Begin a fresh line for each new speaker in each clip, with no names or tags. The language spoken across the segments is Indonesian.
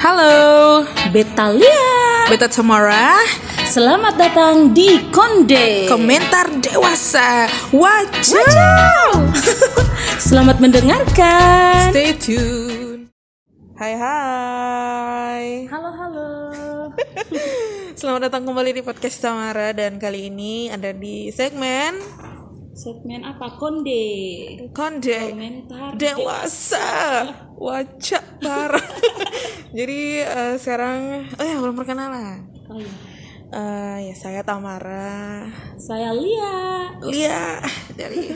Halo,
Betalia.
Beta Tamara,
Selamat datang di Konde.
komentar dewasa. Wajah.
Selamat mendengarkan.
Stay tune. Hai hai.
Halo halo.
Selamat datang kembali di podcast Tamara dan kali ini ada di segmen
Segmen apa Konde?
Konde
Komentar
dewasa. Wajah parah. Jadi eh, sekarang oh ya belum perkenalan.
Oh iya.
Eh, ya saya Tamara.
Saya Lia.
Lia dari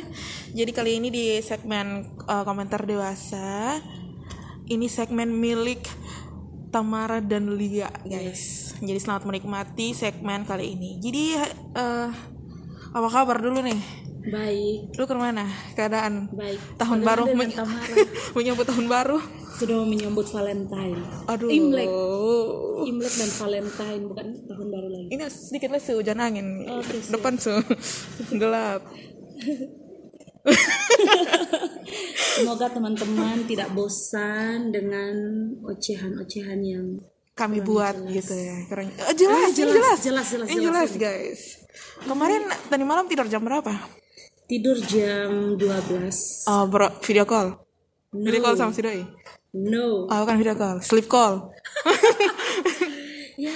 jadi kali ini di segmen uh, komentar dewasa ini segmen milik Tamara dan Lia guys jadi selamat menikmati segmen kali ini jadi uh, apa kabar dulu nih
Baik.
lu ke mana keadaan
Baik.
tahun baru men- menyambut tahun baru
Sudah menyambut Valentine.
aduh
Imlek. Imlek dan Valentine bukan tahun baru lagi.
ini sedikit lagi hujan angin
Oke, siap.
depan su gelap
Semoga teman-teman tidak bosan dengan ocehan-ocehan yang
kami buat gitu ya keren Eh, jelas,
Eh,
jelas
jelas, jelas, jelas,
Ini
jelas,
jelas guys kemarin tadi malam tidur jam berapa
tidur jam 12.
oh bro video call video call sama si doi
No.
oh bukan video call sleep call
Ya,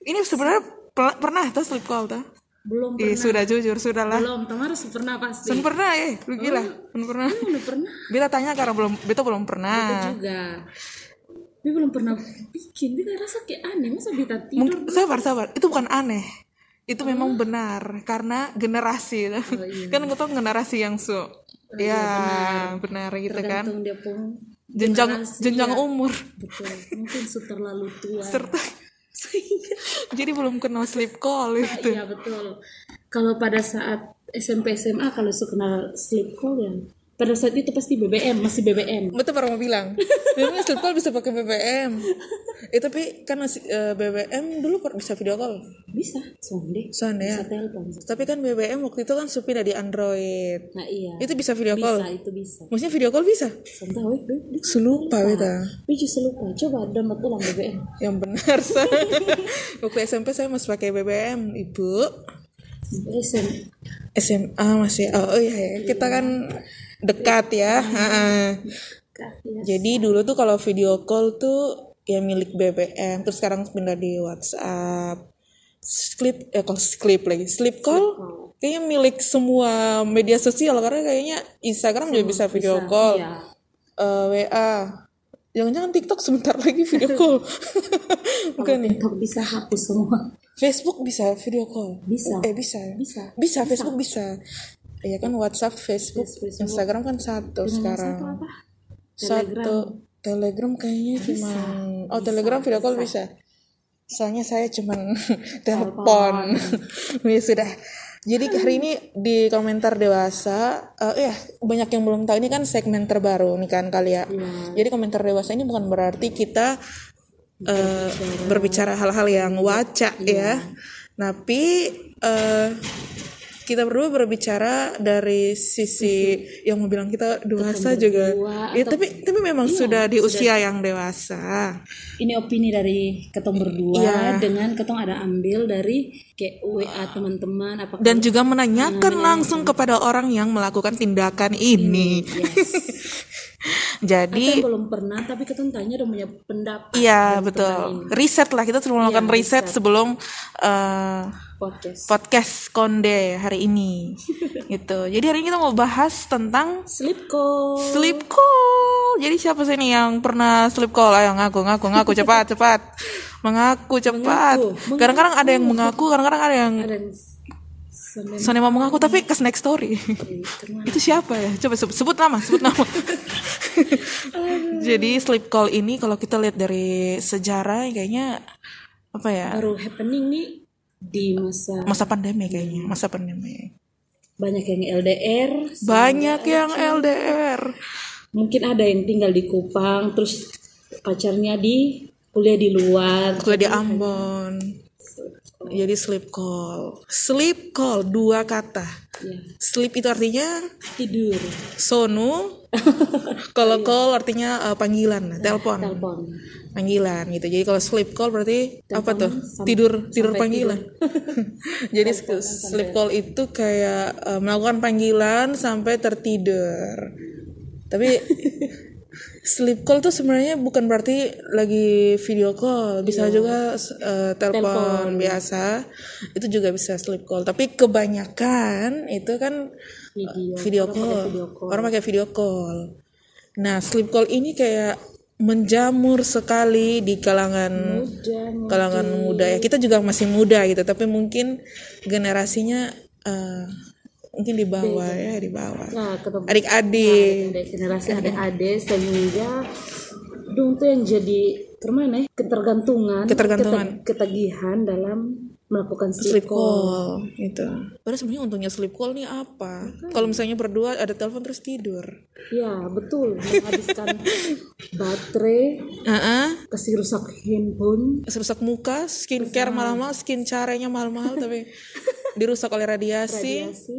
ini sebenarnya pel- pernah tuh sleep call tuh
belum
Ih, sudah jujur sudah lah
belum. Tamara sudah pernah pasti.
Sun pernah eh lu gila Sun pernah
Kamu udah pernah
Beta tanya karena belum Beta belum pernah
juga. Tapi belum pernah bikin. Bita rasa kayak aneh. Masa Bita tidur?
Mungkin sabar sabar itu bukan aneh itu memang benar karena generasi kan gue tau generasi yang su ya benar. gitu kan
Tergantung dia pun.
jenjang jenjang umur
Betul. Mungkin sudah terlalu tua.
serta
Sehingga.
jadi belum kenal sleep call gitu
Iya betul. Kalau pada saat SMP SMA kalau suka kenal sleep call ya. Pada saat itu pasti BBM masih BBM.
betul baru mau bilang memang sleep call bisa pakai BBM eh tapi kan masih eh, BBM dulu bisa video call
Bisa. Sonde.
soalnya ya
Bisa telepon.
tapi kan BBM waktu itu kan supir dari Android
Nah iya.
itu bisa video
Bisa
call
itu bisa.
maksudnya video call bisa
Sonda weh. weh.
selupa beta
Wih justru lupa. Coba download ulang BBM.
yang benar saya waktu SMP saya masih pakai BBM ibu
SM.
SMA masih oh, oh iya ya kita kan dekat ya Heeh.
Ya.
jadi dulu tuh kalau video call tuh ya milik BBM terus sekarang pindah di WhatsApp sleep eh kok sleep lagi sleep call kayaknya milik semua media sosial karena kayaknya Instagram juga bisa video call
Iya.
Eh, WA jangan-jangan TikTok sebentar lagi video call bukan nih
Untuk bisa hapus semua.
Facebook bisa video call
Bisa.
eh bisa
Bisa.
bisa Facebook bisa Iya kan WhatsApp Facebook Instagram kan satu sekarang.
Satu apa?
satu. Telegram. Kayaknya cuma oh Telegram video call bisa. soalnya saya cuman telepon. Ya sudah. Jadi hari ini di komentar dewasa eh ya banyak yang belum tahu. Ini kan segmen terbaru nih kan kali ya jadi komentar dewasa ini bukan berarti kita eh, berbicara. hal-hal yang waca ya. Tapi eh, kita berdua berbicara dari sisi yang mau bilang kita dewasa juga ya tapi tapi memang sudah di usia yang dewasa
Ini opini dari ketong berdua
Iya.
dengan ketong ada ambil dari kayak WA teman-teman apa
dan juga menanyakan langsung kepada orang yang melakukan tindakan ini.
yes.
Jadi
Ketong belum pernah tapi tanya udah punya pendapat
iya betul. Riset lah kita terus melakukan riset sebelum eh,
podcast.
podcast Konde hari ini. gitu. Jadi hari ini kita mau bahas tentang
Sleep call.
sleep call. Jadi siapa sih nih yang pernah sleep call? Ayo ngaku, ngaku, ngaku cepat, cepat. Mengaku cepat. Kadang-kadang ada yang mengaku, kadang-kadang ada yang Soalnya mau mengaku tapi ke next story.
ke mana?
itu siapa ya? Coba sebut, sebut nama, sebut nama. Jadi sleep call ini kalau kita lihat dari sejarah kayaknya apa ya?
baru happening nih di masa
Masa pandemi kayaknya, masa pandemi.
banyak yang LDR
Banyak yang LDR.
mungkin ada yang tinggal di Kupang terus pacarnya di kuliah di luar
Kuliah di Ambon. Jadi sleep call. Sleep call dua kata.
ya
Sleep itu artinya
tidur.
sonu. Kalau call artinya eh, panggilan telepon.
telepon.
Panggilan gitu. Jadi kalau sleep call berarti apa tuh? tidur tidur panggilan. jadi sleep call itu kayak eh, melakukan panggilan sampai tertidur. Tapi sleep call tuh sebenarnya bukan berarti lagi video call bisa juga eh, telepon biasa itu juga bisa sleep call tapi kebanyakan itu kan
video
video call.
video call.
Orang pakai video call. Nah, sleep call ini kayak menjamur sekali di kalangan
Udah,
kalangan muda ya. Kita juga masih muda gitu, tapi mungkin generasinya eh, mungkin di bawah ya, di bawah.
nah
Adik-adik.
ada generasi adik-adik sehingga dong tuh yang jadi ke mana ya ketergantungan
Ketergantungan.
kete- ketagihan dalam melakukan
Sleep
sleep call
call gitu. Padahal sebenarnya untungnya sleep call nih apa? Kalau misalnya berdua ada telepon terus tidur.
ya betul menghabiskan baterai
Heeh.
kasih rusak handphone
rusak muka, skincare mahal-mahal, skin caranya mahal-mahal tapi dirusak oleh radiasi.
radiasi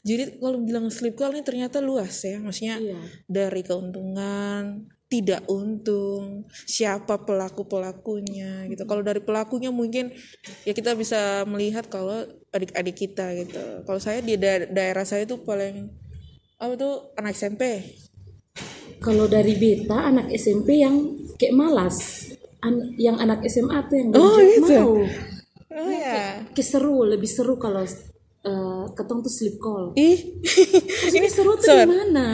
Jadi kalau bilang sleep call ini ternyata luas ya, maksudnya
Iya.
dari keuntungan, tidak untung, siapa pelaku pelakunya gitu. Kalau dari pelakunya mungkin ya kita bisa melihat kalau adik-adik kita gitu. Kalau saya di da- daerah saya tuh paling apa tuh anak SMP.
kalau dari beta anak SMP yang kayak malas An- yang anak SMA tuh yang
Oh, gitu.
mau
Oh ya.
kayak seru lebih seru kalau eh, ketong tuh sleep call.
Ih,
ini seru tuh di mana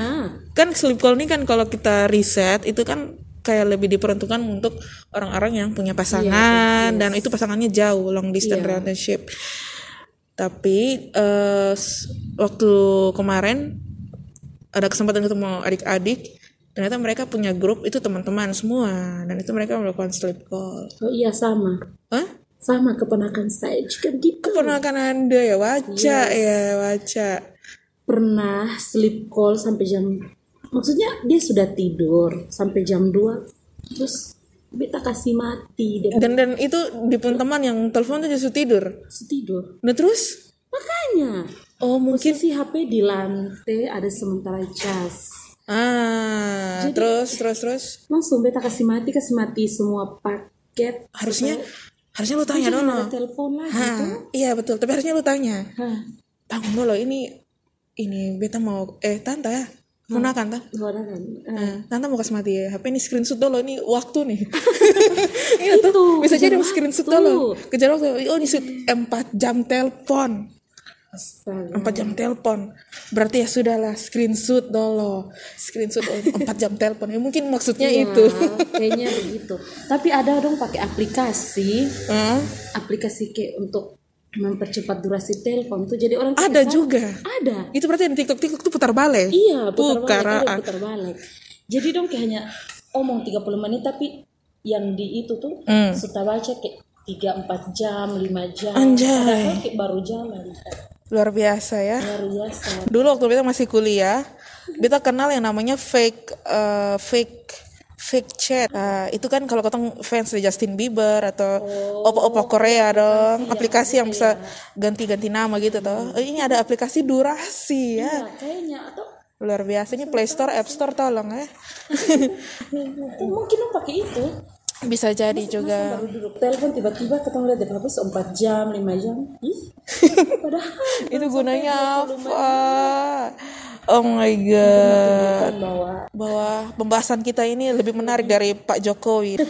kan sleep call ini kan kalau kita riset itu kan kayak lebih diperuntukkan untuk orang-orang yang punya pasangan. dan itu pasangannya jauh long distance relationship. Tapi s- waktu kemarin ada kesempatan ketemu adik-adik, ternyata mereka punya grup itu teman-teman semua. Dan itu mereka melakukan sleep call.
oh iya sama.
Hah?
Sama keponakan saya juga begitu
Keponakan anda ya waca ya waca.
pernah sleep call sampai jam maksudnya dia sudah tidur sampai jam 2 terus beta kasih mati dia
Dan dan itu di pun teman yang telepon tuh justru tidur.
tidur
Nah terus?
makanya
Oh mungkin
posisi HP di lantai ada sementara cas
Ah, terus terus terus
langsung beta kasih mati kasih mati semua paket
harusnya harusnya lu tanya dulu.
telepon
Hah, iya betul, tapi harusnya lu tanya.
Hah,
Bang dulu ini ini beta mau eh tante ya. Gunakan
ada kan Eh,
Nah, tante mau kasih mati ya. HP ini screenshot dulu ini waktu nih.
Itu.
Bisa jadi screenshot dulu. Kejar waktu. Oh, ini shoot 4 jam telepon.
Astaga
4 jam telepon. Berarti ya sudahlah screenshot dulu. Screenshot 4 jam telepon. Ya mungkin maksudnya
Ya,
itu.
kayaknya begitu tapi ada dong pakai aplikasi
Hah?
aplikasi kayak untuk mempercepat durasi telepon tuh jadi orang
Ada
kesal-
juga.
ada
Itu berarti di TikTok TikTok tuh putar balik.
iya putar balik
Putar,
balik jadi dong kayak hanya omong 30 menit tapi yang di itu tuh
Hmm.
sudah baca kayak 3 4 jam 5 jam
Anjay.
padahal kayak baru jalan
Luar biasa ya.
luar biasa
Dulu waktu kita masih kuliah, kita kenal yang namanya fake eh, fake fake chat. Ah, itu kan kalau ketemu fans dari Justin Bieber atau opa-opa Korea dong, aplikasi yang bisa ganti-ganti nama gitu toh. Eh, Ini ada aplikasi durasi ya.
Nah, kayaknya atau
Luar biasa ini Play Store, App Store tolong ya.
oh, mungkin dong pakai itu
Bisa jadi juga.
baru duduk telepon tiba-tiba ketemu lihat apa 4 jam 5 jam ih padahal
Itu gunanya apa? Oh my god.
bahwa
Bahwa pembahasan kita ini lebih menarik dari Pak Jokowi.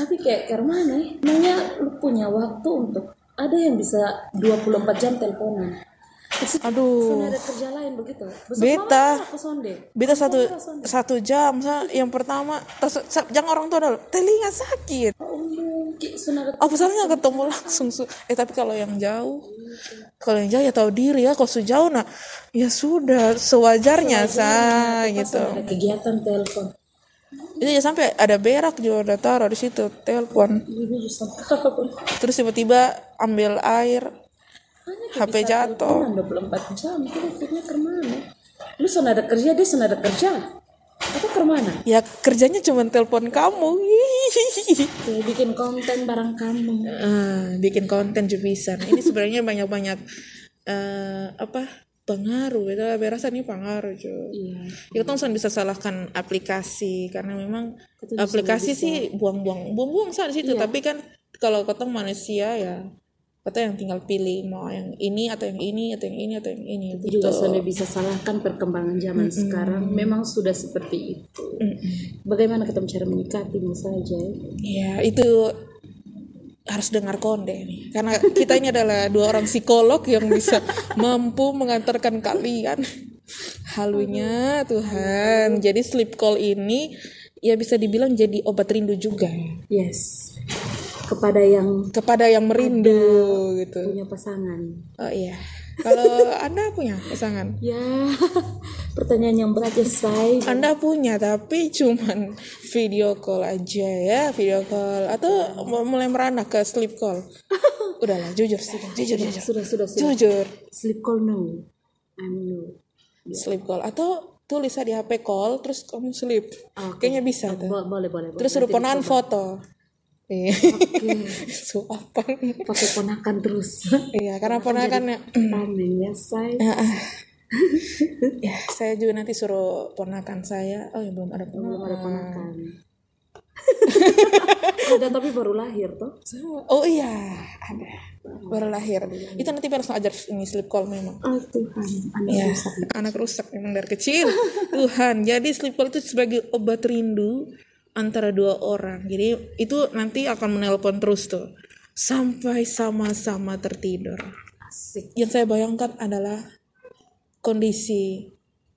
tapi kayak karena mana ya Emangnya lu punya waktu untuk ada yang bisa 24 jam teleponan
Aduh.
Ada kerja lain begitu Besok
Beta. Beta satu satu jam, sa- yang pertama, terus jangan orang tua dulu, telinga sakit.
oh
salahnya ketemu langsung? Su- Eh tapi kalau yang jauh, kalau yang jauh ya tahu diri ya. Kalau sejauh nah, ya sudah sewajarnya sa gitu.
ada kegiatan telepon
Itu ya sampai ada berak juga udah taruh di situ telepon.
Justru apa
Terus tiba-tiba ambil air, HP jatuh.
Teleponan 24 jam itu akhirnya ke mana? Lu sudah ada kerja dia sudah ada kerja. Atau ke mana?
Ya kerjanya cuma telepon kamu.
kayak bikin konten barang kamu.
Ah, bikin konten juga ini sebenarnya banyak-banyak eh, apa pengaruh. Itu berasa ini pengaruh cuy
iya.
Ya kita bisa salahkan aplikasi karena memang aplikasi sih buang-buang buang-buang saat situ.
Iya.
tapi kan kalau kita manusia ya kita yang tinggal pilih mau yang ini atau yang ini atau yang ini atau yang ini
Itu
gitu.
juga sudah bisa salahkan perkembangan zaman sekarang. Memang sudah seperti itu. Bagaimana kita cara menyikapinya saja ya
itu harus dengar konde nih. Karena kita ini adalah dua orang psikolog yang bisa mampu mengantarkan kalian. Halunya Tuhan. Jadi sleep call ini ya bisa dibilang jadi obat rindu juga.
Yes kepada yang
kepada yang merindu gitu.
punya pasangan.
Oh iya. Kalau anda punya pasangan?
Ya pertanyaan yang berat ya say
anda punya tapi cuman video call aja ya video call. Atau mau mulai merana ke sleep call? Udahlah jujur sih jujur jujur.
sudah sudah sudah.
Jujur.
Sleep call no. I'm no.
Sleep call. Atau tulis di HP call terus kamu sleep.
Oke.
kayaknya bisa tuh.
Bo- boleh boleh boleh.
Terus suruh foto iya
Oke.
suapan
pakai ponakan terus.
Iya karena ponakannya
Amin ya say.
Ya saya juga nanti suruh ponakan saya. Oh ya belum ada
belum
ponakan
ada ponakan. ada tapi baru lahir toh.
Sama. oh iya ada. Baru lahir. Itu nanti harus ajar ini sleep call memang.
Oh Tuhan anak
ya
rusak.
anak rusak memang dari kecil. Tuhan jadi sleep call itu sebagai obat rindu antara dua orang jadi itu nanti akan menelpon terus tuh sampai sama-sama tertidur
asik
yang saya bayangkan adalah kondisi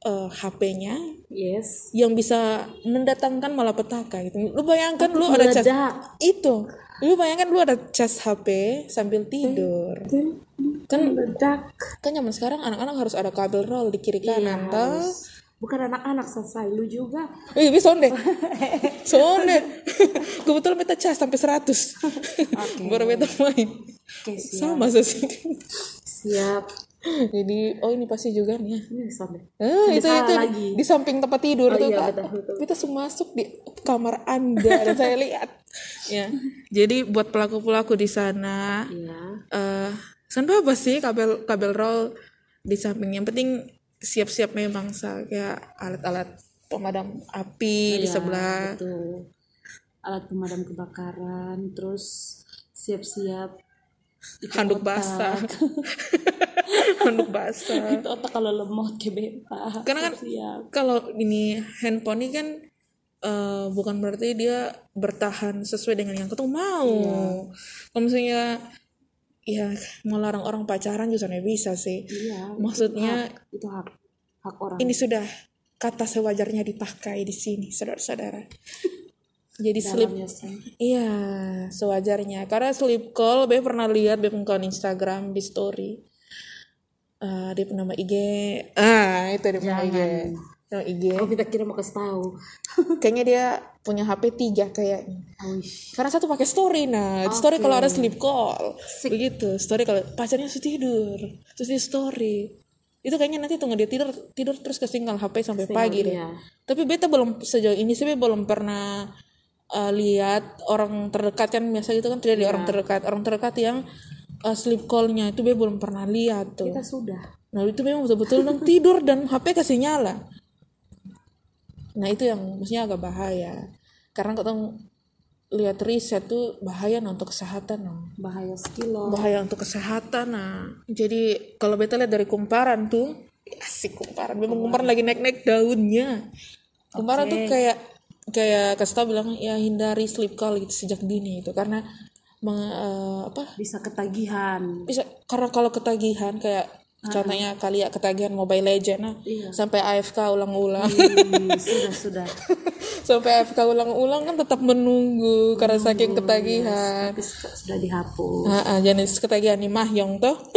eh, HP-nya
yes
yang bisa mendatangkan malapetaka gitu. Lu bayangkan lu ada cas itu. Lu bayangkan lu ada cas HP sambil tidur. Kan
meledak
kan zaman sekarang anak-anak harus ada kabel roll di kiri kanan toh.
harus. Bukan anak-anak selesai lu juga
Eh, bisa sonde. sonde. Kebetulan beta cas sampai 100. Baru beta main.
siap
Sama sih.
siap
Jadi oh ini pasti juga nih ya.
ini sampai
Ah, itu itu
lagi.
di samping tempat tidur
Oh
tuh
iya,
Kak.
betul, betul.
Kita semua masuk di kamar Anda dan saya lihat. Ya. Jadi buat pelaku-pelaku di sana
ya
eh uh, apa sih kabel kabel roll di samping yang penting siap-siap memang kayak alat-alat pemadam api di
Iya,
sebelah.
betul. alat pemadam kebakaran terus siap-siap
Handuk
otak.
basah. Handuk basah.
itu otak kalau lemot ke beta
Karena kan
siap
kalau ini handphone ini kan eh, bukan berarti dia bertahan sesuai dengan yang ketemu mau. Kalau misalnya ya mau larang orang pacaran juga nggak bisa sih.
iya
Maksudnya
itu hak hak orang
ini sudah kata sewajarnya dipakai di sini, saudara-saudara. Jadi
say.
Iya, sewajarnya. Karena sleep call, Be pernah lihat Be akun Instagram di story. Eh dia punya nama IG. Ah, itu dia punya IG. Nama IG.
oh kita kira mau kasih tahu
Kayaknya dia punya HP tiga kayaknya.
Wish.
Karena satu pakai story nah. Di story kalau ada sleep call. Begitu. Story kalau pacarnya sudah tidur. Terus dia story. Itu kayaknya nanti tunggu dia tidur tidur terus ketinggal HP sampai pagi deh.
iya.
Tapi beta belum sejauh ini sih Be belum pernah uh, lihat orang terdekat kan biasa gitu kan tidak di orang terdekat. Orang terdekat yang uh, sleep call-nya itu Be belum pernah lihat tuh.
kita sudah
Nah itu memang betul-betul dong tidur dan HP kasih nyala. Nah itu yang maksudnya agak bahaya. Karena kita lihat riset tuh bahaya nah, untuk kesehatan. Nah.
bahaya sekilo
Bahaya untuk kesehatan. Nah. Jadi kalau beta lihat dari kumparan tuh, asik kumparan. Memang kumparan lagi naik-naik daunnya. Kumparan tuh kayak kayak kasih tau bilang ya hindari sleep call gitu sejak dini itu karena meng- eh, apa
bisa ketagihan
bisa karena kalau ketagihan kayak contohnya kali ya ketagihan Mobile Legend nah sampai AFK ulang-ulang.
Ih, sudah sudah.
Sampai AFK ulang-ulang kan tetap menunggu karena saking ketagihan.
tapi su- sudah dihapus.
Ah, ah, jenis ketagihan nih Mahyong toh.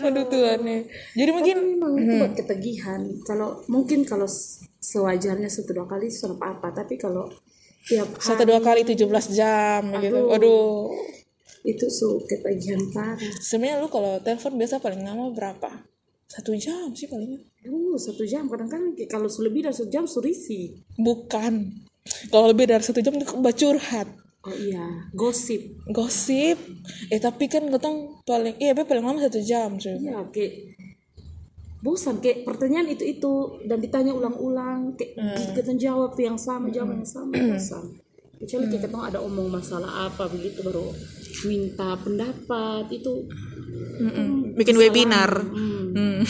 Aduh Tuhan nih jadi mungkin
memang itu buat ketagihan. Kalau mungkin kalau sewajarnya satu dua kali sudah apa apa tapi kalau tiap
satu dua kali 17 jam gitu. Aduh
itu su ketagihan parah.
Sebenarnya lu kalau telepon biasa paling lama berapa? Satu jam sih palingnya
uh satu jam. Kadang-kadang kalau su lebih dari satu jam su risih.
Bukan. Kalau lebih dari satu jam itu curhat.
Oh iya gosip.
Gosip? Eh tapi kan ketong paling iya be paling lama satu jam cuy.
Iya kayak bosan. Kayak pertanyaan itu itu dan ditanya ulang-ulang. Kayak
Hmm.
kita jawab yang sama jawaban yang sama bosan kecuali kayak ketemu ada omong masalah apa begitu baru minta pendapat itu
Mm-mm. bikin webinar.
Hmm,
Hmm.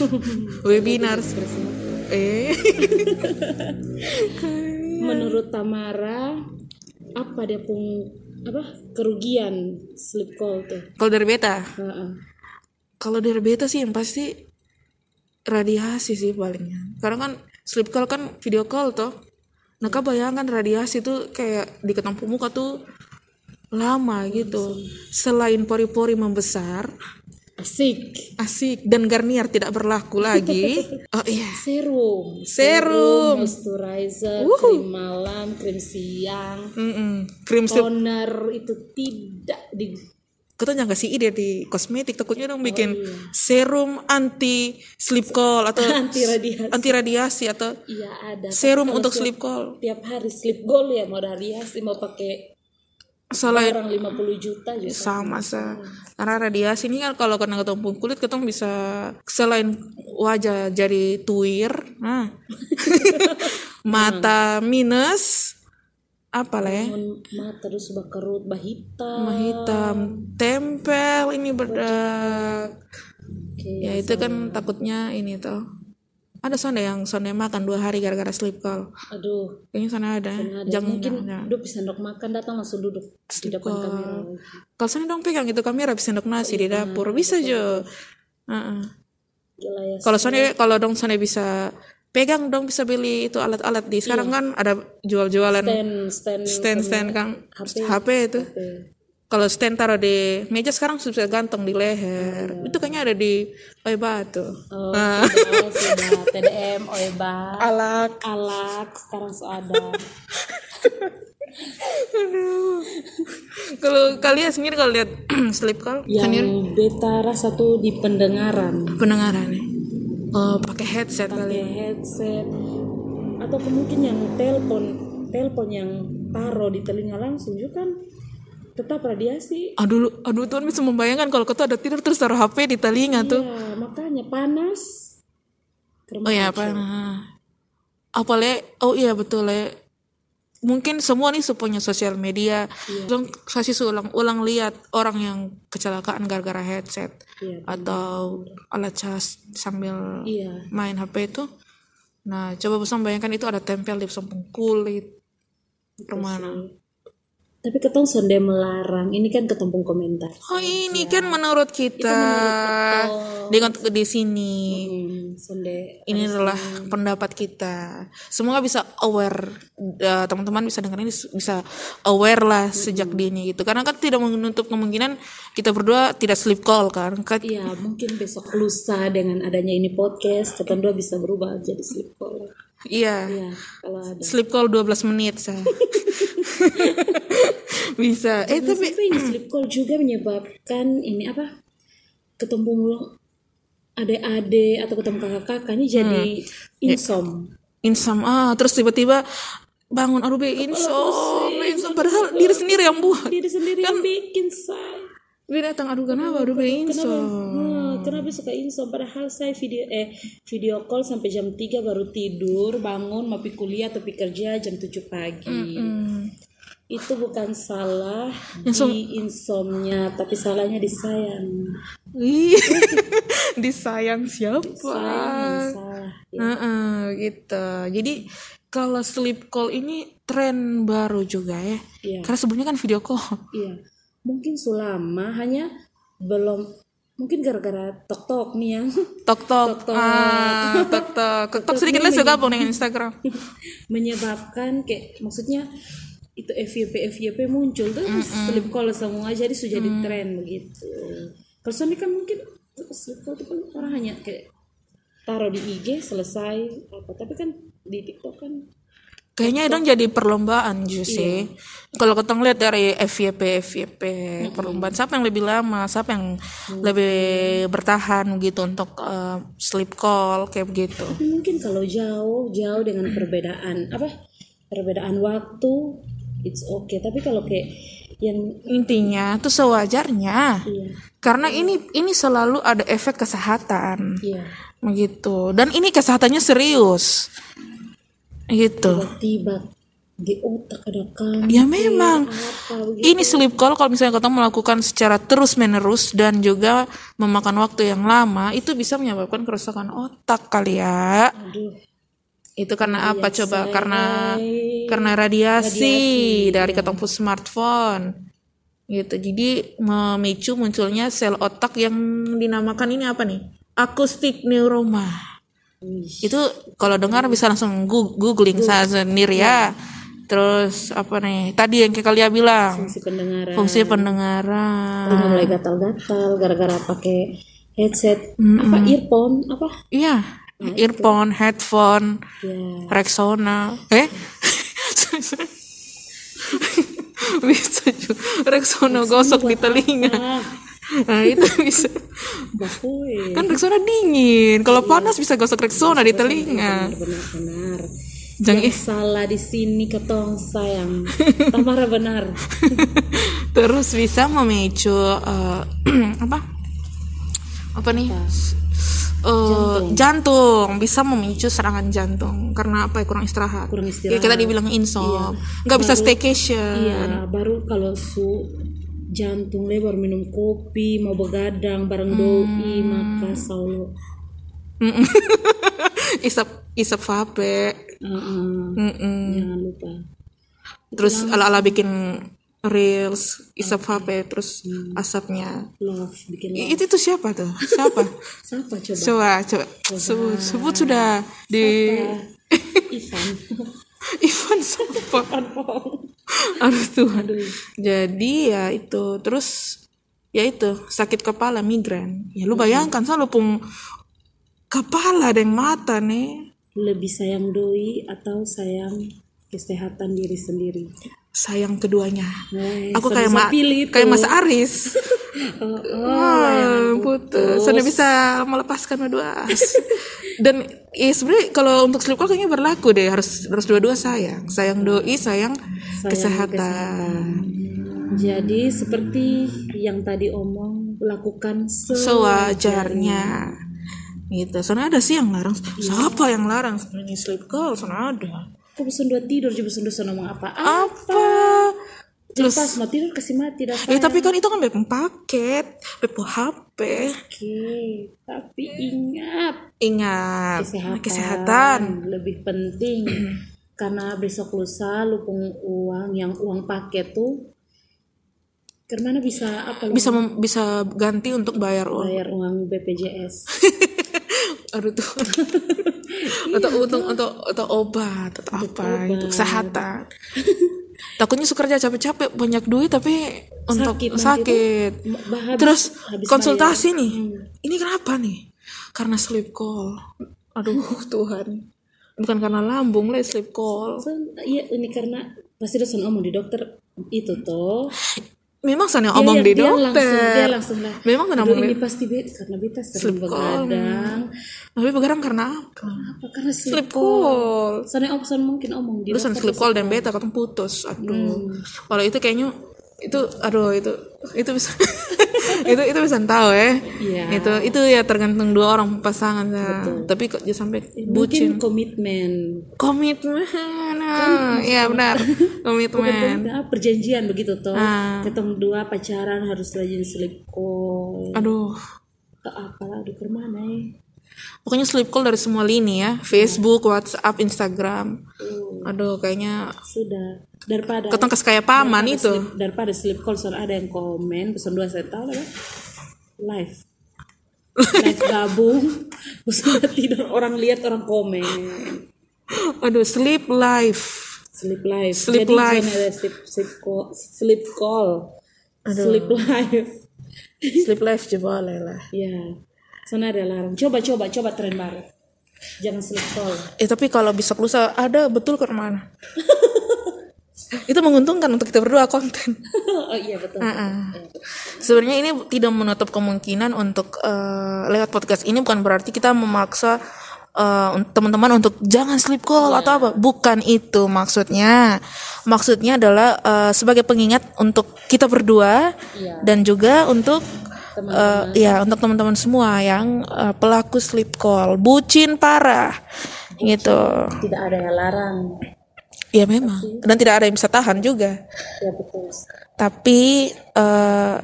webinar. Eh.
Menurut Tamara apa dia pun apa kerugian sleep call tuh?
Kalau dari beta? Kalau dari beta sih yang pasti radiasi sih palingnya. Karena kan sleep call kan video call toh nah kau bayangkan radiasi tuh kayak di ketemu muka tuh lama gitu. Selain pori-pori membesar
asik.
asik. Dan Garnier tidak berlaku lagi. Oh iya.
Serum.
Serum.
moisturizer krim malam krim siang.
Mm-mm. krim sleep
toner itu tidak di
kita jangan kasih ide di kosmetik? Takutnya dong bikin serum anti sleep call atau
anti radiasi.
anti radiasi atau
iya ada.
Serum untuk sleep call.
tiap hari sleep goal ya mau radiasi mau pakai
selain
orang 50 juta juga.
Sama sa. Karena radiasi ini kan kalau kena ketemu kulit ketemu bisa selain wajah jadi tuir nah. mata minus apa ya
Mun mata terus bakerut bah hitam
Mah hitam tempel ini bedak
Oke,
ya itu kan takutnya ini tuh ada sonde yang sonde makan dua hari gara-gara sleep call?
Aduh.
Kayaknya sana ada.
Ada.
jangan
mungkin
jangan.
duduk bisa sendok makan datang langsung duduk di depan kamera.
Kalau sana dong pegang itu kamera bisa sendok nasi di dapur. bisa jo.
Gila ya
Kalau Sony kalau dong Sony bisa pegang dong bisa beli itu alat-alat di sekarang kan ada jual-jualan
stand stand
stand stand kan
HP.
HP itu. Kalau stand taruh di meja sekarang sudah gantung di leher. Itu kayaknya ada di Oi Batu.
oh, sudah, sudah TDM Oeba
Alak.
alak sekarang so ada
Kalau kalian sendiri kalau lihat sleep call
yang beta rasa tuh di pendengaran
pendengaran ya. Oh, pakai headset kali.
pakai headset atau mungkin yang telepon telepon yang taruh di telinga langsung juga kan tetap radiasi
Aduh, aduh Tuhan bisa membayangkan kalau kau tuh ada tidur terus taruh HP di telinga tuh.
ya makanya panas Kerem-
Oh iya apa? Nah. Apalagi oh iya betul ya. Mungkin semua nih punya sosial media. Dong kasih ulang-ulang lihat orang yang kecelakaan gara-gara headset
Iya,
atau alat cas sambil
iya
main HP itu. Nah, coba bisa bayangkan itu ada tempel di samping kulit. Ke mana?
Tapi ketong sonde melarang ini kan ketempung komentar
Oh ini kan menurut kita. Di di sini.
hmm, sonde
ini adalah pendapat kita. Semoga bisa aware eh, teman-teman bisa dengar ini bisa aware lah sejak dini gitu. Karena kan tidak menutup kemungkinan kita berdua tidak sleep call kan.
Iya, mungkin besok lusa dengan adanya ini podcast, kita dua bisa berubah jadi sleep call.
iya.
Iya, kalau ada.
sleep call 12 menit saya bisa eh tapi
Tapi ini sleep call juga menyebabkan ini apa? Ketemu adik-adik atau ketemu kakak-kakak ini jadi insom.
insom ah terus tiba-tiba bangun aduh be insom insom padahal diri sendiri yang buat
Diri sendiri yang bikin saya.
dia datang aduh kenapa aduh be insom
Hmm, kenapa suka insom? Padahal saya video eh video call sampai jam 3 baru tidur, bangun mau pergi kuliah atau pergi kerja jam 7 pagi.
Hmm.
Itu bukan salah di insomnia, tapi salahnya di sayang.
Ih, disayang siapa?
Sayang yang salah.
Heeh, gitu. Jadi kalau sleep call ini tren baru juga ya.
Iya.
Karena sebelumnya kan video call.
Iya. Mungkin selama hanya belum mungkin gara-gara tok-tok nih yang
Tok tok. Ah, tok tok. Tok tok sedikit lagi gabung dengan Instagram.
menyebabkan kayak maksudnya itu FYP FYP muncul tuh sleep call semua jadi sudah jadi tren begitu. Kalau Sony kan mungkin sleep call itu kan orang hanya kayak taruh di IG selesai apa tapi kan di TikTok kan
Kayaknya dong jadi perlombaan juga sih. Kalau kita ngeliat dari FYP FYP perlombaan siapa yang lebih lama, siapa yang lebih bertahan gitu untuk eh, sleep call kayak begitu.
tapi mungkin kalau jauh jauh dengan perbedaan apa perbedaan waktu it's okay. Tapi kalau kayak yang
intinya tuh sewajarnya.
Iya.
Karena ini ini selalu ada efek kesehatan.
Iya.
Begitu. Dan ini kesehatannya serius. Gitu.
Tiba di otak ada kan
ya memang.
apa begitu.
Ini sleep call kalau misalnya kita melakukan secara terus menerus dan juga memakan waktu yang lama itu bisa menyebabkan kerusakan otak kali ya.
Aduh
itu karena apa coba? karena karena radiasi, dari ketemu smartphone. Gitu. Jadi memicu munculnya sel otak yang dinamakan ini apa nih? Akustik neuroma. Itu kalau dengar bisa langsung googling saya sendiri ya. Terus apa nih? Tadi yang kalian bilang.
Fungsi pendengaran.
Fungsi pendengaran.
Udah mulai gatal-gatal gara-gara pakai headset. Apa earphone? Apa?
Iya earphone headphone
ya
Rexona. Eh? Bisa juga. Rexona gosok di telinga.
Ah
nah itu bisa. Kan Rexona dingin. Kalau panas bisa gosok Rexona di telinga.
benar-benar.
Jangan
yang salah di sini ketong sayang. Tamara benar.
Terus bisa memicu eh, apa? Apa nih Eh, jantung. bisa memicu serangan jantung. Karena apa ya? Kurang istirahat.
Kurang
Ya,
istirahat.
kita dibilang insomnia. Nggak bisa staycation.
iya baru kalau su jantung lebar minum kopi mau begadang bareng doi maka selalu
isap isap vape.
Uh-uh.
Mm-mm.
jangan lupa.
Terus ala ala bikin reels isap vape terus asapnya.
Love bikin love
I- itu tuh siapa tuh? Siapa?
Siapa coba?
Coba coba. Sebut sebut sudah di
Ivan.
Ivan siapa? Aduh Tuhan jadi ya itu. Terus ya itu sakit kepala migrain. Ya lu bayangkan saya pung kepala dan mata nih.
Lebih sayang doi atau sayang kesehatan diri sendiri
sayang keduanya
Nah,
aku kayak
bisa
ma
pilih itu.
kayak Mas Aris
oh, oh,
Wah, putus. Sudah bisa melepaskan dua Dan ya sebenarnya kalau untuk sleep call kayaknya berlaku deh harus harus dua-dua sayang. Sayang doi, sayang, kesehatan.
jadi seperti yang tadi omong lakukan se
Sewajarnya. Gitu. Soalnya ada sih yang larang.
Iya.
Siapa yang larang sebenarnya sleep call? Soalnya ada.
Kok bosan dua tidur juga bosan dosa ngomong apa
Apa?
terus pas mau tidur kasih mati dah
Ya tapi kan itu kan bepeng paket, bepeng HP.
Oke, tapi ingat
Ingat
kesehatan,
kesehatan.
lebih penting karena besok lusa lu pung uang yang uang paket tuh ke mana bisa apa lu
Bisa mem- bisa ganti untuk bayar uang.
bayar uang BPJS
aduh tuh atau untuk untuk atau obat atau apa gitu kesehatan. Takutnya suka kerja capek-capek banyak duit tapi untuk
Sakit
sakit,
habis-
terus
habis
konsultasi nih. Ini kenapa nih? Karena sleep call. Aduh Tuhan. Bukan karena lambung lah sleep call.
So, iya ini karena pasti dosen omong di dokter. Itu tuh
memang sana
Dia-
omong di
dia
dokter.
langsung, dia langsung lah
memang sana
"Aduh,
omong
ini pasti beta karena beta sering begadang.
tapi begadang karena apa?
Apa? Karena sleep
sleep call.
soalnya opson mungkin omong di
Terus
dokter
sleep call dan beta ketemu putus. Aduh. Kalau itu kayaknya itu aduh itu itu bisa itu itu bisa tahu ya.
Iya.
Itu itu ya tergantung dua orang pasangan ya. Tapi kok dia sampai bucin.
mungkin komitmen
Komitmen. Nah, iya benar. Komitmen.
Nah, perjanjian begitu toh
Ah.
ketemu dua pacaran harus rajin sleep call
Aduh.
ke apa aduh ke mana ya
Pokoknya sleep call dari semua lini ya. Facebook, WhatsApp, Instagram. Aduh, kayaknya
sudah daripada
ketong kes kayak paman
daripada
itu.
sleep, daripada sleep call soalnya ada yang komen pesan dua saya tahu lah ya. live live gabung pesan tidur orang lihat orang komen
Aduh, sleep life.
sleep live
Sleep
jadi
live.
ada sleep sleep call sleep call sleep live
Sleep juga boleh lah.
ya sana ada larang coba coba coba tren baru jangan sleep call
Eh tapi kalau bisa lusa ada betul ke mana? itu menguntungkan untuk kita berdua konten.
oh iya betul.
Sebenarnya ini tidak menutup kemungkinan untuk eh, lewat podcast ini bukan berarti kita memaksa eh, teman-teman untuk jangan sleep call atau apa. Bukan itu maksudnya. Maksudnya adalah eh, sebagai pengingat untuk kita berdua
Iya.
dan juga untuk eh, ya untuk teman-teman semua yang eh, pelaku sleep call. Bucin parah. Gitu.
Tidak ada yang larang
ya memang. Dan tidak ada yang bisa tahan juga.
Ya betul.
Tapi eh,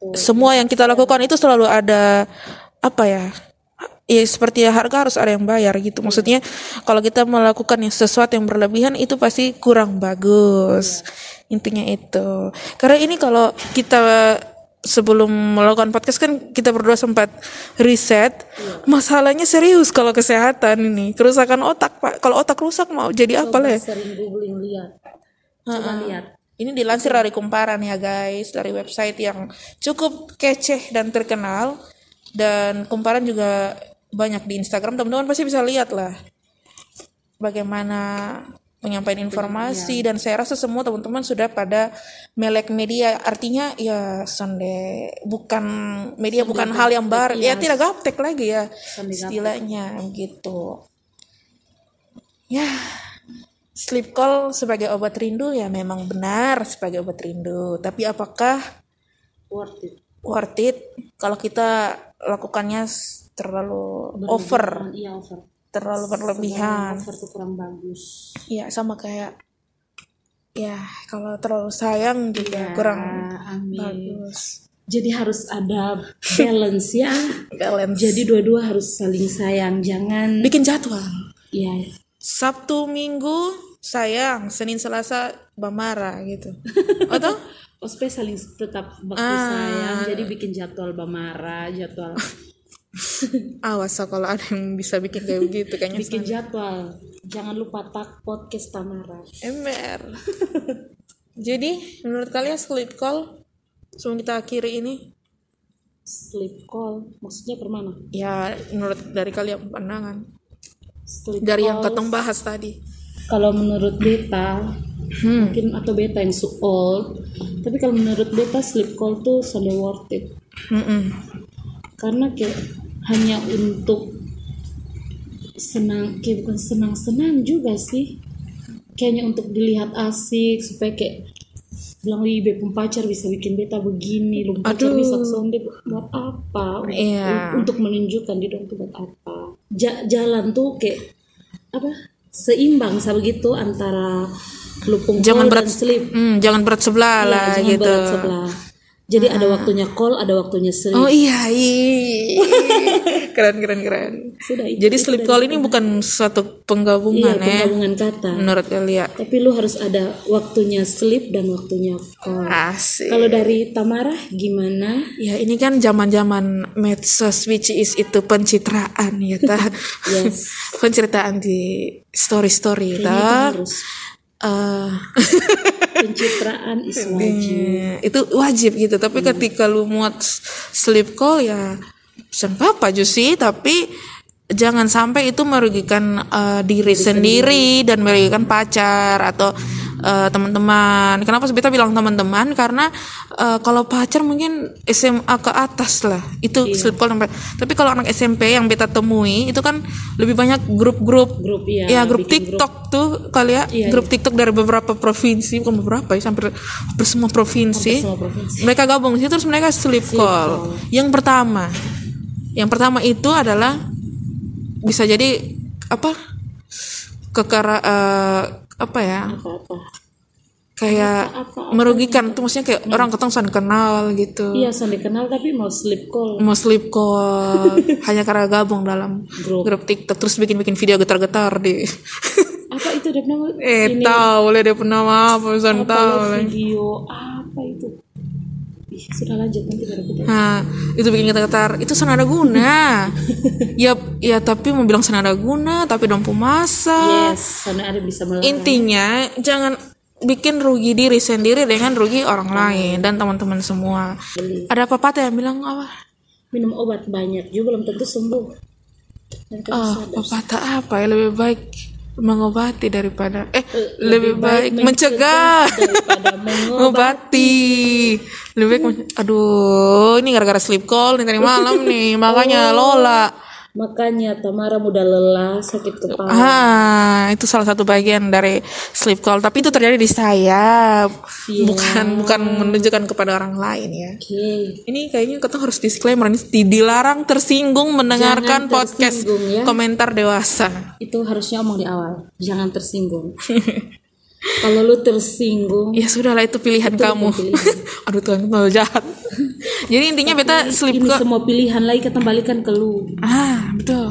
waktu
semua yang kita lakukan itu selalu ada apa ya ya seperti ya harga harus ada yang bayar gitu. Maksudnya kalau kita melakukan yang sesuatu yang berlebihan itu pasti kurang bagus. Intinya itu. Karena ini kalau kita sebelum melakukan podcast kan kita berdua sempat riset masalahnya serius kalau kesehatan ini. Kerusakan otak pak. Kalau otak rusak mau jadi apa lah
sering googling lihat. Coba lihat.
Ini dilansir dari Kumparan ya guys, dari website yang cukup kece dan terkenal. Dan Kumparan juga banyak di Instagram, teman-teman pasti bisa lihat lah bagaimana penyampaian informasi dan saya rasa semua teman-teman sudah pada melek media. Artinya ya sonde bukan media bukan hal yang baru. Ya tidak gaptek lagi ya istilahnya gitu. Ya sleep call sebagai obat rindu ya memang benar sebagai obat rindu. Tapi apakah
worth it.
worth it? Kalau kita lakukannya terlalu over.
Iya over
terlalu berlebihan.
tuh kurang bagus.
Ya sama kayak ya kalau terlalu sayang juga kurang
Ah, amin.
bagus.
Jadi harus ada balance ya.
Balance.
Jadi dua-dua harus saling sayang jangan
bikin jadwal.
Ya
Sabtu Minggu sayang. Senin Selasa bamara gitu. Atau?
Ospek saling tetap bakti
Ah.
sayang jadi bikin jadwal bamara jadwal
awas kalau ada yang bisa bikin kayak begitu kayaknya
bikin jadwal. Jangan lupa tag podcast Tamara.
Ember. Jadi menurut kalian sleep call sebelum kita akhiri ini?
Sleep call maksudnya ke mana?
Ya menurut dari kalian pandangan.
Sleep
dari yang
call.
ketong bahas tadi.
Kalau menurut beta
hmm.
mungkin atau beta yang so old tapi kalau menurut beta sleep call tuh sudah worth it.
Mm-mm.
karena kayak hanya untuk senang kayak bukan senang-senang juga sih. Kayaknya untuk dilihat asik supaya kayak bilang wih beb pacar bisa bikin beta begini lu pacar
Aduh.
bisa sonde buat apa? Untuk,
Iya.
untuk menunjukkan di dong tuh buat apa. Ja- jalan tuh kayak apa seimbang sama begitu antara lupung
Jangan berat-
sleep.
Hmm, jangan berat sebelah
Iya,
lah
jangan
gitu.
berat sebelah jadi ada waktunya call ada waktunya sleep.
Oh iya iya. Keren keren keren.
Sudah itu
jadi sleep call ini bukan suatu
iya
penggabungan ya
penggabungan kata.
menurut kalian
tapi lu harus ada waktunya sleep dan waktunya call.
Asik.
Kalau dari Tamara gimana?
Ya ini kan zaman-zaman medsos which is itu pencitraan ya ta.
Yes.
penceritaan di story-story ta.
harus.
Eh,
pencitraan is wajib.
Eh, itu wajib gitu. Tapi ketika lu muat sleep call ya pesan apa sih tapi jangan sampai itu merugikan eh, diri sendiri. dan merugikan pacar atau eh, teman-teman. Kenapa kita bilang teman-teman? Karena eh, kalau pacar mungkin SMA ke atas lah. Itu sleep call sampai. Tapi kalau anak SMP yang beta temui itu kan lebih banyak grup-grup.
Grup ya
ya grup TikTok tuh kali ya
Iya,
grup TikTok dari beberapa provinsi bukan beberapa ya hampir semua provinsi.
Semua provinsi.
Mereka gabung situ terus mereka sleep, call. yang pertama. Yang pertama itu adalah bisa jadi apa kekara eh, apa ya?
Apa-apa.
Kayak
apa-apa.
merugikan tuh maksudnya kayak orang ketemu saling kenal gitu.
Iya saling kenal tapi mau sleep call.
Mau sleep call. Hanya karena gabung dalam
Grup.
grup TikTok terus bikin-bikin video getar-getar di.
Apa itu dia nama
eh tahu lah dia pernah apa
apa
tahu
video? Apa itu sudah lanjut nanti baru kita
Nah, itu bikin kita getar. Itu senada guna. ya, ya tapi mau bilang senada guna, tapi dompu masa.
yes sana ada bisa melarang
Intinya jangan bikin rugi diri sendiri dengan rugi orang lain dan teman-teman semua. Ada pepatah yang bilang apa?
minum obat banyak juga belum tentu sembuh dan
Oh, pepatah apa ya lebih baik mengobati daripada eh lebih, baik, mencegah
daripada mengobati.
Lebih baik aduh ini gara-gara sleep call nih tadi malam nih makanya Lola
makanya Tamara mudah lelah sakit kepala
Ah, itu salah satu bagian dari sleep call. Tapi itu terjadi di saya,
Iya.
bukan bukan menunjukkan kepada orang lain ya.
oke
Ini kayaknya kita harus disclaimer ini di- dilarang tersinggung mendengarkan
Jangan
podcast
tersinggung, ya.
komentar dewasa.
itu harusnya omong di awal jangan tersinggung kalau lu tersinggung
Ya sudahlah itu pilihan kamu.
pilihan.
Aduh Tuhan terlalu jahat. Jadi intinya beta sleep
ini
call.
semua pilihan lagi kita balikan ke lu
Ah, betul.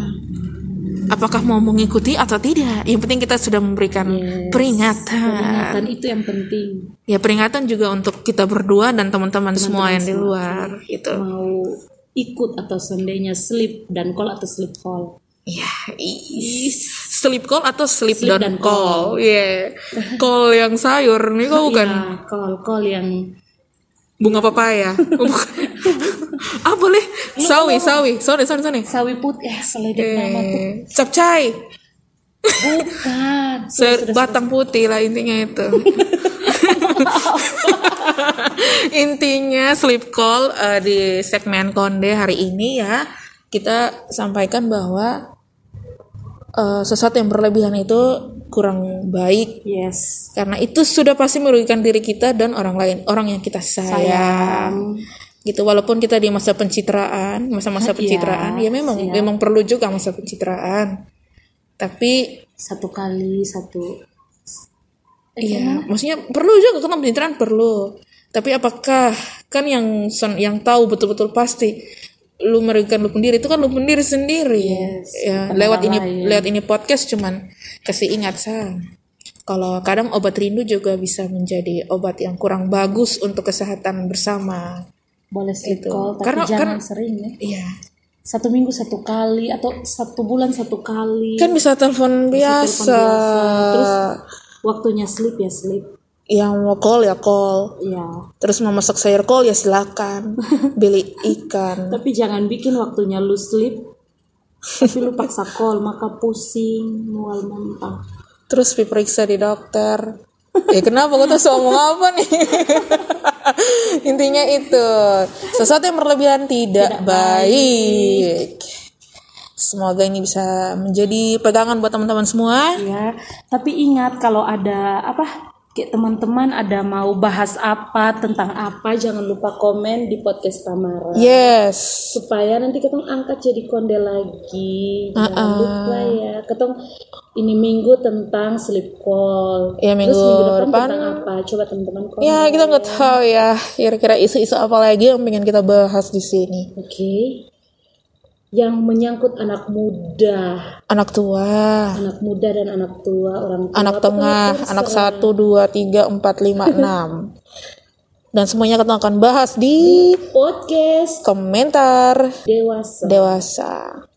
Apakah mau mengikuti atau tidak? Yang penting kita sudah memberikan peringatan.
peringatan itu yang penting
Ya peringatan juga untuk kita berdua dan teman-teman semua yang di luar gitu.
mau ikut atau seandainya sleep dan call atau sleep call
Ya, i- sleep call atau sleep,
Sleep
dan
dan
call. Iya. Call yang sayur. Nih kok bukan
ya call call yang
bunga papaya. Oh, bukan. ah boleh. Sawi sawi. Sorry sorry sorry.
Sawi putih eh seledek nama tuh.
eh, capcay.
Bukan.
Se- batang putih lah intinya itu. Intinya sleep call eh, di segmen konde hari ini ya kita sampaikan bahwa eh, sesuatu yang berlebihan itu kurang baik.
Yes.
Karena itu sudah pasti merugikan diri kita dan orang lain orang yang kita sayang. Gitu walaupun kita di masa pencitraan masa-masa pencitraan ya memang memang perlu juga masa pencitraan. Tapi
satu kali satu
Iya, maksudnya perlu juga kan pencitraan perlu. Tapi apakah kan yang yang tahu betul-betul pasti lu merugikan lu sendiri itu kan lu sendiri sendiri. ya, lewat ini lewat ini podcast cuman kasih ingat sa. Kalau kadang obat rindu juga bisa menjadi obat yang kurang bagus untuk kesehatan bersama.
boleh sleep
Itu.
call tapi
Karena-
jangan
kan-
sering ya
Iya.
satu minggu satu kali atau satu bulan satu kali
Kan bisa telepon biasa.
terus waktunya sleep ya sleep
Yang mau call ya call.
ya
Terus mau masak sayur call ya silakan. Beli ikan.
tapi jangan bikin waktunya lu sleep. Tapi lu paksa call maka pusing mual muntah
terus diperiksa di dokter. Ya kenapa? Gue tuh ngomong apa nih? Intinya itu. Sesuatu yang berlebihan tidak, baik. semoga ini bisa menjadi pegangan buat teman-teman semua.
Ya tapi ingat kalau ada apa kayak teman-teman ada mau bahas apa tentang apa jangan lupa komen di podcast Tamara.
Yes.
Supaya nanti ketong angkat jadi konde lagi. Jangan lupa ya ketong ini minggu tentang sleep call.
Ya, minggu
terus minggu depan,
depan-
tentang apa? Coba teman-teman komen
ya kita nggak tahu ya kira-kira isu-isu apa lagi yang pengen kita bahas di sini.
Oke yang menyangkut anak muda.
Anak tua.
Anak muda dan anak tua orang tua.
Anak tengah anak satu dua tiga empat lima enam. Dan semuanya kita akan bahas di
podcast
komentar.
Dewasa.
Dewasa